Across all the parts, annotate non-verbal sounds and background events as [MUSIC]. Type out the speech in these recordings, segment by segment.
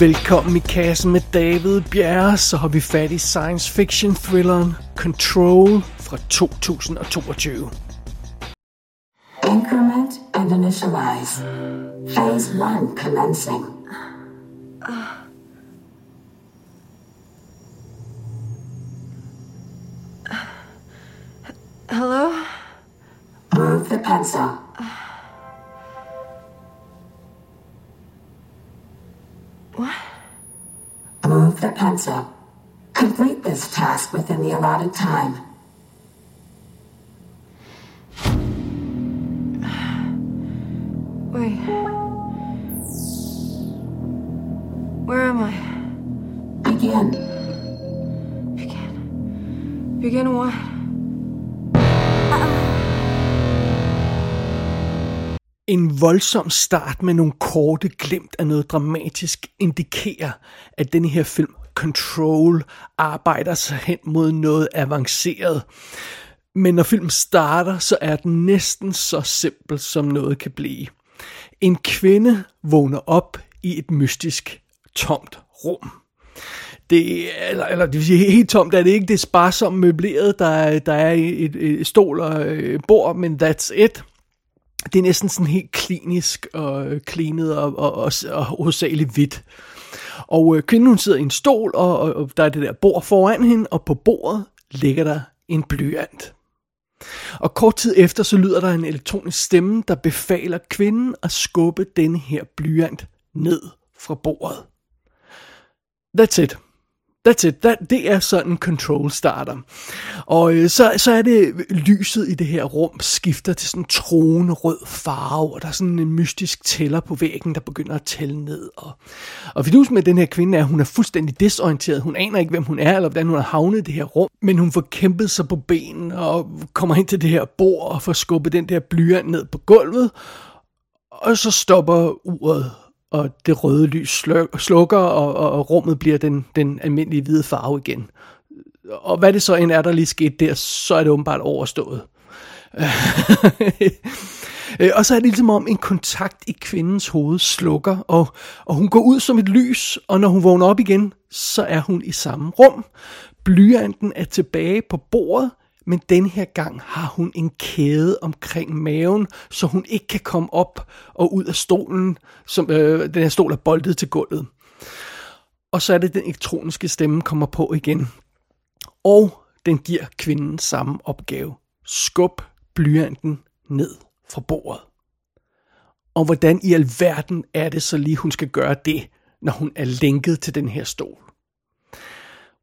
Velkommen i kassen med David Bjerre, så har vi fat i science fiction thrilleren Control fra 2022. Increment and initialize. Phase 1 commencing. Hello? Move the pencil. The pencil. Complete this task within the allotted time. En voldsom start med nogle korte glimt af noget dramatisk indikerer, at den her film Control arbejder sig hen mod noget avanceret. Men når filmen starter, så er den næsten så simpel, som noget kan blive. En kvinde vågner op i et mystisk, tomt rum. Det, eller, eller det vil sige, helt tomt er det ikke. Det er sparsomt møbleret. Der, der er et, et stol og et bord, men that's it det er næsten sådan helt klinisk og øh, klinet og, og, og, og hovedsageligt hvidt. Og øh, kvinden hun sidder i en stol, og, og, og der er det der bord foran hende, og på bordet ligger der en blyant. Og kort tid efter, så lyder der en elektronisk stemme, der befaler kvinden at skubbe den her blyant ned fra bordet. That's it. That's it. That, det er sådan control starter. Og øh, så, så er det lyset i det her rum skifter til sådan en troende rød farve, og der er sådan en mystisk tæller på væggen, der begynder at tælle ned. Og, og vidus med den her kvinde er, at hun er fuldstændig desorienteret. Hun aner ikke, hvem hun er, eller hvordan hun har havnet i det her rum. Men hun får kæmpet sig på benen og kommer ind til det her bord og får skubbet den der blyant ned på gulvet. Og så stopper uret og det røde lys slukker, og, og, og rummet bliver den, den almindelige hvide farve igen. Og hvad det så end er, der lige skete der, så er det åbenbart overstået. [LAUGHS] Øh, og så er det ligesom om en kontakt i kvindens hoved slukker, og, og hun går ud som et lys, og når hun vågner op igen, så er hun i samme rum. Blyanten er tilbage på bordet, men den her gang har hun en kæde omkring maven, så hun ikke kan komme op og ud af stolen, som øh, den her stol er boldet til gulvet. Og så er det, den elektroniske stemme kommer på igen. Og den giver kvinden samme opgave. Skub blyanten ned fra bordet. Og hvordan i alverden er det så lige, hun skal gøre det, når hun er lænket til den her stol?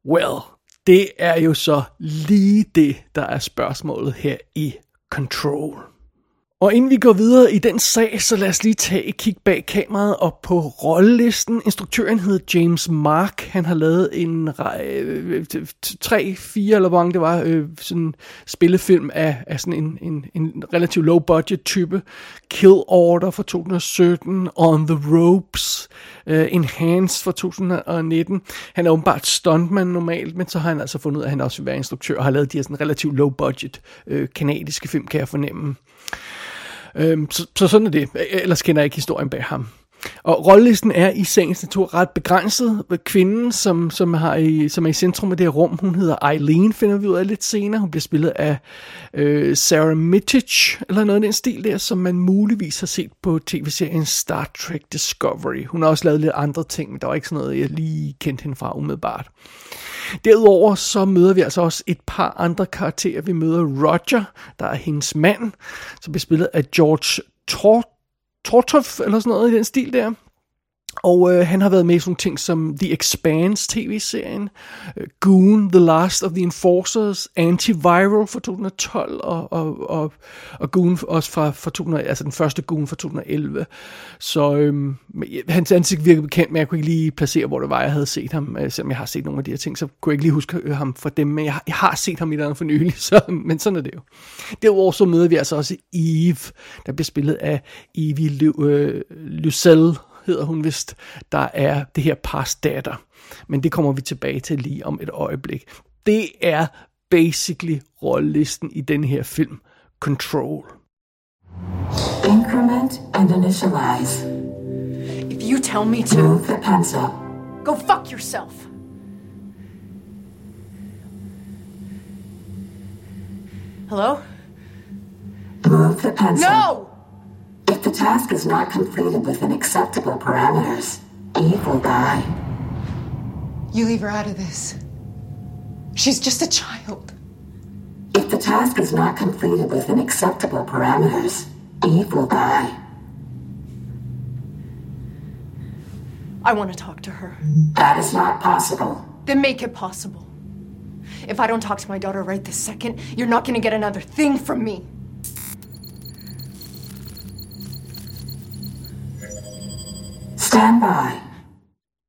Well, det er jo så lige det, der er spørgsmålet her i Control. Og inden vi går videre i den sag, så lad os lige tage et kig bag kameraet og på rollelisten. Instruktøren hedder James Mark. Han har lavet en øh, tre, fire eller hvor mange det var, øh, sådan spillefilm af, af sådan en, en, en relativt low budget type. Kill Order fra 2017, On the Ropes, øh, uh, Enhanced fra 2019. Han er åbenbart stuntman normalt, men så har han altså fundet ud af, at han også vil være instruktør og har lavet de her sådan relativt low budget øh, kanadiske film, kan jeg fornemme. Øhm, så, så sådan er det. Ellers kender jeg ikke historien bag ham. Og rollelisten er i sagens natur ret begrænset. Kvinden, som, som, har i, som er i centrum af det her rum, hun hedder Eileen, finder vi ud af lidt senere. Hun bliver spillet af øh, Sarah Mittich, eller noget af den stil der, som man muligvis har set på tv-serien Star Trek Discovery. Hun har også lavet lidt andre ting, men der var ikke sådan noget, jeg lige kendte hende fra umiddelbart. Derudover så møder vi altså også et par andre karakterer. Vi møder Roger, der er hendes mand, som bliver spillet af George Tort Tortoff, eller sådan noget i den stil der. Og øh, han har været med i sådan ting som The Expanse tv-serien, øh, Goon, The Last of the Enforcers, Antiviral fra 2012, og, og, og, og Goon også fra, fra 2000, altså den første Goon fra 2011. Så øh, hans ansigt virker bekendt, men jeg kunne ikke lige placere, hvor det var, jeg havde set ham. Øh, selvom jeg har set nogle af de her ting, så kunne jeg ikke lige huske øh, ham fra dem, men jeg, har, jeg har set ham i den for nylig, [LAUGHS] så, men sådan er det jo. Derudover så møder vi altså også Eve, der bliver spillet af Evie Lu, øh, Lucelle, hedder hun vist, der er det her pars datter. Men det kommer vi tilbage til lige om et øjeblik. Det er basically rollelisten i den her film. Control. Increment and initialize. If you tell me to... Move the pencil. Go fuck yourself. Hello? Move the pencil. No! Task is not completed within acceptable parameters, Eve will die. You leave her out of this. She's just a child. If the task is not completed within acceptable parameters, Eve will die. I want to talk to her. That is not possible. Then make it possible. If I don't talk to my daughter right this second, you're not gonna get another thing from me. Standby.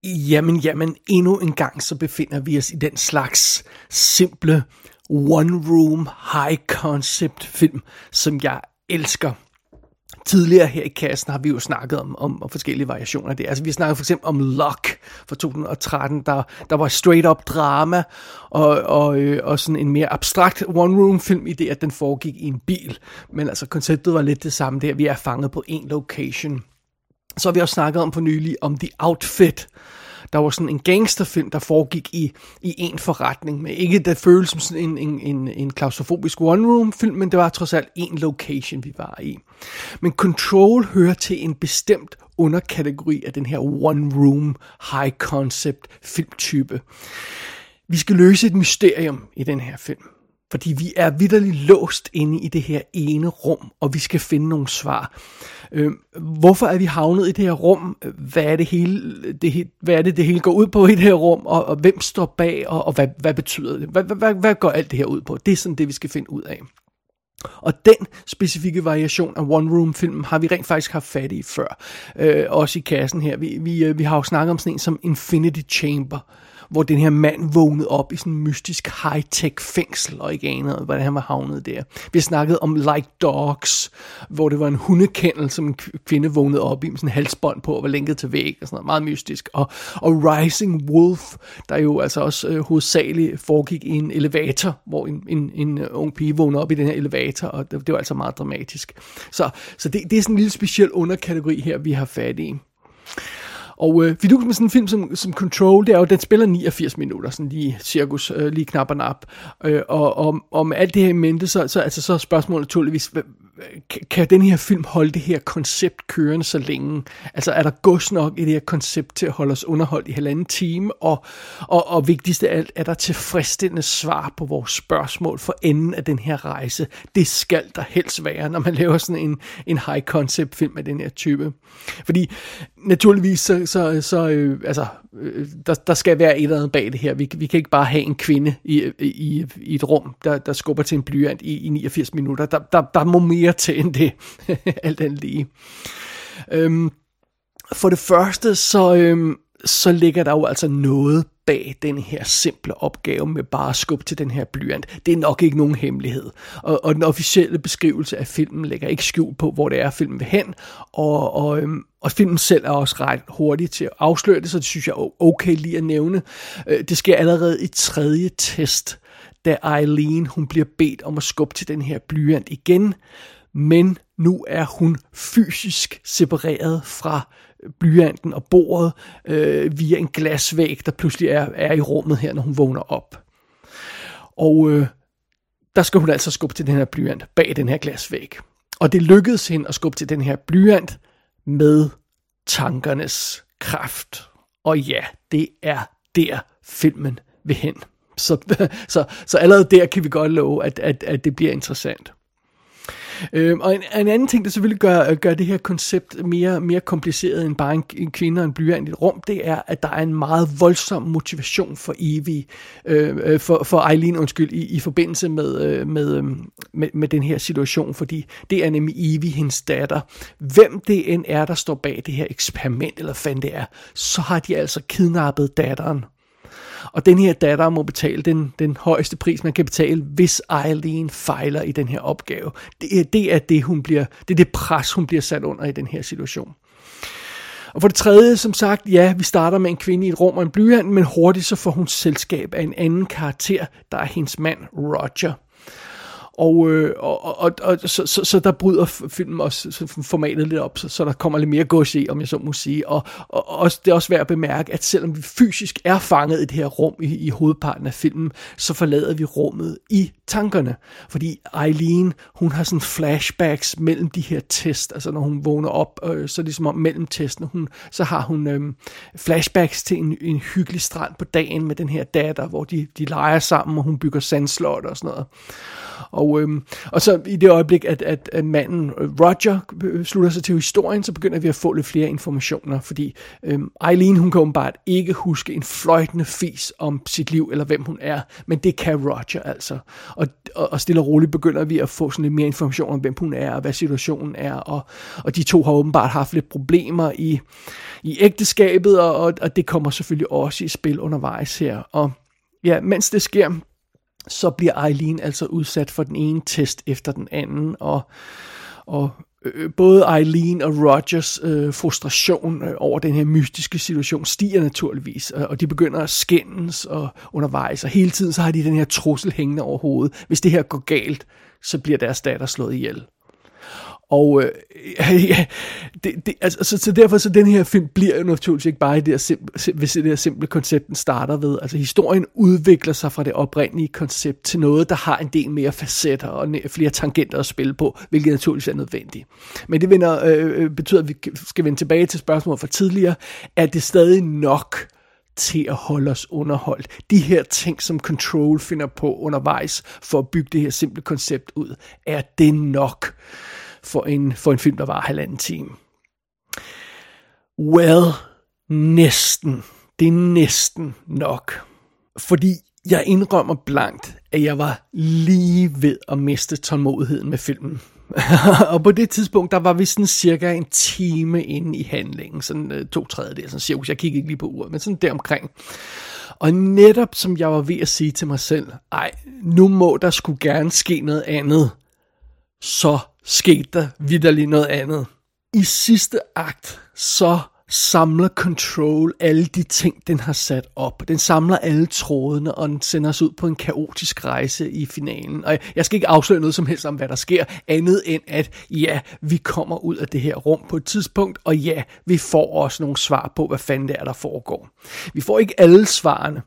Jamen, jamen, endnu en gang så befinder vi os i den slags simple one-room, high-concept film, som jeg elsker. Tidligere her i kassen har vi jo snakket om, om, om forskellige variationer af det. Altså vi snakkede for eksempel om Lock fra 2013, der, der var straight up drama, og, og, øh, og sådan en mere abstrakt one-room film i det, at den foregik i en bil. Men altså konceptet var lidt det samme der, vi er fanget på en location. Så har vi også snakket om for nylig om The Outfit, der var sådan en gangsterfilm, der foregik i, i en forretning, Men ikke det føles som sådan en, en, en, en klaustrofobisk one-room-film, men det var trods alt en location, vi var i. Men Control hører til en bestemt underkategori af den her one-room, high-concept filmtype. Vi skal løse et mysterium i den her film. Fordi vi er vidderligt låst inde i det her ene rum, og vi skal finde nogle svar. Øh, hvorfor er vi havnet i det her rum? Hvad er det, hele, det, hvad er det, det hele går ud på i det her rum? Og, og hvem står bag, og, og hvad, hvad betyder det? Hvad, hvad, hvad går alt det her ud på? Det er sådan det, vi skal finde ud af. Og den specifikke variation af One Room filmen har vi rent faktisk haft fat i før. Øh, også i kassen her. Vi, vi, øh, vi har jo snakket om sådan en som Infinity Chamber hvor den her mand vågnede op i sådan en mystisk high-tech fængsel, og ikke anede, hvordan han var havnet der. Vi snakkede om Like Dogs, hvor det var en hundekendel, som en kvinde vågnede op i, med sådan en halsbånd på, og var lænket til væg, og sådan noget, meget mystisk. Og, og Rising Wolf, der jo altså også øh, hovedsageligt foregik i en elevator, hvor en, en, en øh, ung pige vågnede op i den her elevator, og det, det var altså meget dramatisk. Så, så det, det er sådan en lille speciel underkategori her, vi har fat i. Og øh, fidus med sådan en film som, som Control, det er jo, den spiller 89 minutter, sådan lige cirkus, øh, lige knap og nap. Øh, og, og, og med alt det her i mente, så, så, altså, så er spørgsmålet naturligvis, kan den her film holde det her koncept kørende så længe? Altså er der gods nok i det her koncept til at holde os underholdt i halvanden time? Og, og, og vigtigst af alt, er der tilfredsstillende svar på vores spørgsmål for enden af den her rejse? Det skal der helst være, når man laver sådan en, en high concept film af den her type. Fordi naturligvis så, så, så øh, altså, øh, der, der skal være et eller andet bag det her. Vi, vi kan ikke bare have en kvinde i, i, i et rum, der, der skubber til en blyant i, i 89 minutter. Der, der, der må mere til end det, [LAUGHS] alt andet lige. Øhm, for det første, så, øhm, så ligger der jo altså noget bag den her simple opgave med bare at skubbe til den her blyant. Det er nok ikke nogen hemmelighed. Og, og den officielle beskrivelse af filmen lægger ikke skjul på, hvor det er, filmen vil hen. Og, og, øhm, og filmen selv er også ret hurtig til at afsløre det, så det synes jeg er okay lige at nævne. Øh, det sker allerede i tredje test, da Eileen hun bliver bedt om at skubbe til den her blyant igen. Men nu er hun fysisk separeret fra blyanten og bordet øh, via en glasvæg, der pludselig er, er i rummet her, når hun vågner op. Og øh, der skal hun altså skubbe til den her blyant bag den her glasvæg. Og det lykkedes hende at skubbe til den her blyant med tankernes kraft. Og ja, det er der filmen vil hen. Så, [LAUGHS] så, så allerede der kan vi godt love, at, at, at det bliver interessant. Øh, og en, en anden ting, der selvfølgelig gør, gør det her koncept mere, mere kompliceret end bare en, en kvinde og en blyant i et rum, det er, at der er en meget voldsom motivation for Evie, øh, øh for, for Eileen, undskyld, i, i forbindelse med, øh, med, øh, med, med den her situation, fordi det er nemlig Evie, hendes datter. Hvem det end er, der står bag det her eksperiment, eller hvad det er, så har de altså kidnappet datteren og den her datter må betale den, den højeste pris, man kan betale, hvis Eileen fejler i den her opgave. Det er det, er det, hun bliver, det, er det pres, hun bliver sat under i den her situation. Og for det tredje, som sagt, ja, vi starter med en kvinde i et rum og en blyant, men hurtigt så får hun selskab af en anden karakter, der er hendes mand, Roger. Og, øh, og, og, og så, så, så der bryder filmen også formatet lidt op, så, så der kommer lidt mere gods i, om jeg så må sige. Og, og også, det er også værd at bemærke, at selvom vi fysisk er fanget i det her rum i, i hovedparten af filmen, så forlader vi rummet i tankerne. Fordi Eileen, hun har sådan flashbacks mellem de her test, altså når hun vågner op, øh, så ligesom som om mellem testene, hun, så har hun øh, flashbacks til en, en hyggelig strand på dagen med den her datter, hvor de, de leger sammen, og hun bygger sandslot og sådan noget. Og, øhm, og så i det øjeblik, at, at, at manden øh, Roger øh, slutter sig til historien, så begynder vi at få lidt flere informationer, fordi øhm, Eileen, hun kan åbenbart ikke huske en fløjtende fis om sit liv, eller hvem hun er, men det kan Roger altså. Og, og, og stille og roligt begynder vi at få sådan lidt mere information om, hvem hun er, og hvad situationen er, og, og de to har åbenbart haft lidt problemer i, i ægteskabet, og, og, og det kommer selvfølgelig også i spil undervejs her. Og ja, mens det sker, så bliver Eileen altså udsat for den ene test efter den anden, og, og øh, både Eileen og Rogers øh, frustration øh, over den her mystiske situation stiger naturligvis, og, og de begynder at skændes og undervejs, og hele tiden så har de den her trussel hængende over hovedet. Hvis det her går galt, så bliver deres datter slået ihjel. Og øh, [LAUGHS] ja, det, det, altså, så, så derfor så den her film bliver jo naturligvis ikke bare i det her simple, hvis det her simple koncept, den starter ved. Altså historien udvikler sig fra det oprindelige koncept til noget, der har en del mere facetter og flere tangenter at spille på, hvilket naturligvis er nødvendigt. Men det vender, øh, øh, betyder, at vi skal vende tilbage til spørgsmålet fra tidligere. Er det stadig nok til at holde os underholdt. De her ting, som Control finder på undervejs for at bygge det her simple koncept ud, er det nok? For en, for en film, der var halvanden time. Well, næsten. Det er næsten nok. Fordi jeg indrømmer blankt, at jeg var lige ved at miste tålmodigheden med filmen. [LAUGHS] og på det tidspunkt, der var vi sådan cirka en time inde i handlingen, sådan øh, to tredjedel, sådan cirka, jeg kiggede ikke lige på uret, men sådan deromkring. Og netop som jeg var ved at sige til mig selv, ej, nu må der skulle gerne ske noget andet, så skete der vidderligt noget andet. I sidste akt, så samler Control alle de ting, den har sat op. Den samler alle trådene, og den sender os ud på en kaotisk rejse i finalen. Og jeg skal ikke afsløre noget som helst om, hvad der sker, andet end at ja, vi kommer ud af det her rum på et tidspunkt, og ja, vi får også nogle svar på, hvad fanden det er, der foregår. Vi får ikke alle svarene,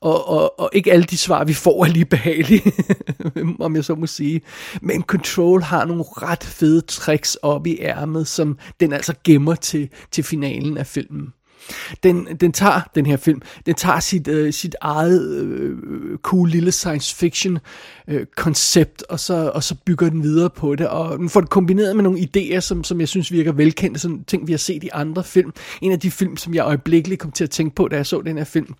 og, og, og ikke alle de svar, vi får, er lige behagelige, [LAUGHS] om jeg så må sige. Men Control har nogle ret fede tricks op i ærmet, som den altså gemmer til, til finalen af filmen. Den, den tager, den her film, den tager sit, øh, sit eget øh, cool lille science fiction øh, koncept, og så, og så bygger den videre på det, og den får det kombineret med nogle idéer, som, som jeg synes virker velkendte, sådan ting vi har set i andre film. En af de film, som jeg øjeblikkeligt kom til at tænke på, da jeg så den her film,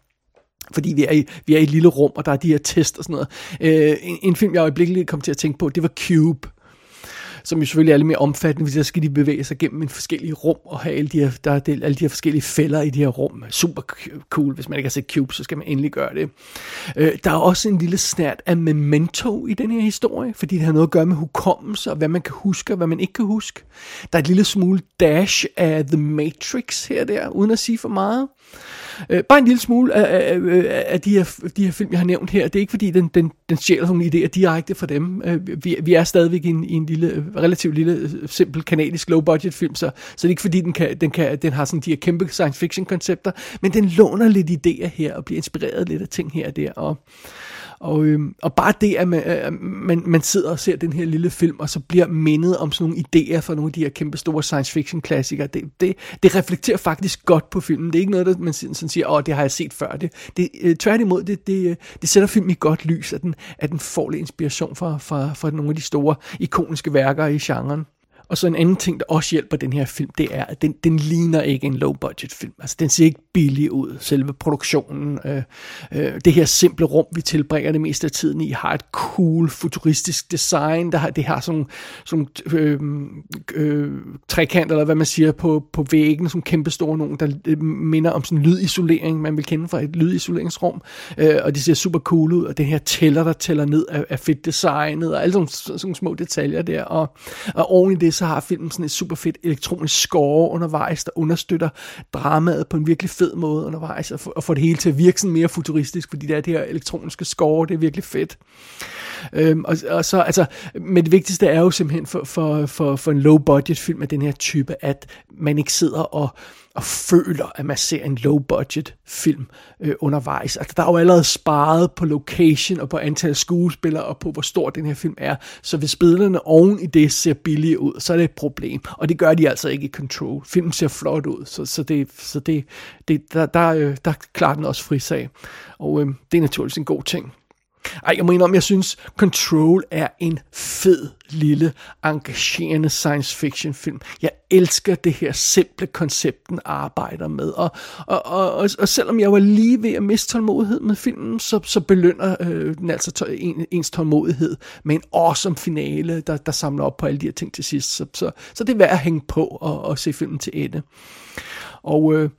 fordi vi er, i, vi er i et lille rum, og der er de her test og sådan noget. Øh, en, en film, jeg øjeblikkeligt kom til at tænke på, det var Cube som jo selvfølgelig er lidt mere omfattende, hvis der skal de bevæge sig gennem en forskellige rum, og have alle de her, der er alle de her forskellige fælder i de her rum. Super cool, hvis man ikke har set Cube, så skal man endelig gøre det. Øh, der er også en lille snært af memento i den her historie, fordi det har noget at gøre med hukommelse, og hvad man kan huske, og hvad man ikke kan huske. Der er et lille smule dash af The Matrix her der, uden at sige for meget. Øh, bare en lille smule af, af, af de, her, de her film, jeg har nævnt her. Det er ikke fordi, den, den, den stjæler nogle idéer direkte fra dem. Øh, vi, vi er stadigvæk i en, i en lille, relativt lille, simpel kanadisk low-budget film, så, så det er ikke fordi, den, kan, den, kan, den har sådan de her kæmpe science fiction koncepter, men den låner lidt idéer her, og bliver inspireret lidt af ting her og der, og og, øhm, og bare det, at man, øh, man, man sidder og ser den her lille film, og så bliver mindet om sådan nogle idéer fra nogle af de her kæmpe store science fiction klassikere, det, det, det reflekterer faktisk godt på filmen. Det er ikke noget, der man sådan siger, åh, det har jeg set før. Det, det, øh, tværtimod, det, det, øh, det sætter filmen i godt lys, at den, at den får lidt inspiration fra, fra, fra nogle af de store ikoniske værker i genren. Og så en anden ting, der også hjælper den her film, det er, at den, den ligner ikke en low-budget film. Altså, den ser ikke billig ud, selve produktionen. Øh, øh, det her simple rum, vi tilbringer det meste af tiden i, har et cool, futuristisk design. Der har, det har sådan nogle øh, øh, trekanter, eller hvad man siger, på, på væggen, som kæmpe store nogen, der øh, minder om sådan en lydisolering, man vil kende fra et lydisoleringsrum. Øh, og det ser super cool ud, og den her tæller, der tæller ned, er, er fedt designet, og alle sådan, sådan, sådan små detaljer der. Og, og oven i det, så har filmen sådan et super fedt elektronisk score undervejs, der understøtter dramaet på en virkelig fed måde undervejs, og får, og får det hele til at virke sådan mere futuristisk, fordi det er det her elektroniske score, det er virkelig fedt. Øhm, og, og så, altså, men det vigtigste er jo simpelthen for, for, for, for en low budget film af den her type, at man ikke sidder og og føler, at man ser en low-budget film øh, undervejs. Altså, der er jo allerede sparet på location og på antal skuespillere og på, hvor stor den her film er. Så hvis billederne oven i det ser billige ud, så er det et problem. Og det gør de altså ikke i Control. Filmen ser flot ud, så, så, det, så det, det, der, der, øh, der klarer den også frisag. Og øh, det er naturligvis en god ting. Ej, jeg mener om, jeg synes, Control er en fed, lille, engagerende science fiction film. Jeg elsker det her simple koncept, den arbejder med. Og, og, og, og, og selvom jeg var lige ved at miste tålmodighed med filmen, så, så belønner øh, den altså to, en, ens tålmodighed med en awesome finale, der, der samler op på alle de her ting til sidst. Så, så, så det er værd at hænge på og, og se filmen til ende. Og... Øh,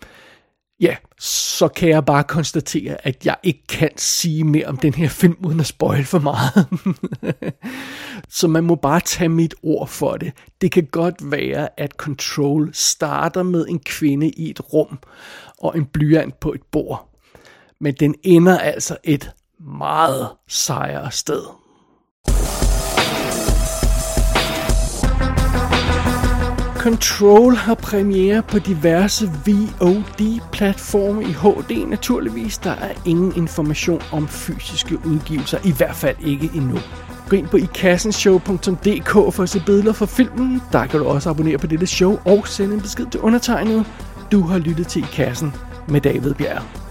ja, så kan jeg bare konstatere, at jeg ikke kan sige mere om den her film, uden at spoil for meget. [LAUGHS] så man må bare tage mit ord for det. Det kan godt være, at Control starter med en kvinde i et rum og en blyant på et bord. Men den ender altså et meget sejere sted. Control har premiere på diverse VOD-platforme i HD naturligvis. Der er ingen information om fysiske udgivelser, i hvert fald ikke endnu. Gå ind på ikassenshow.dk for at se billeder fra filmen. Der kan du også abonnere på dette show og sende en besked til undertegnet. Du har lyttet til I Kassen med David Bjerg.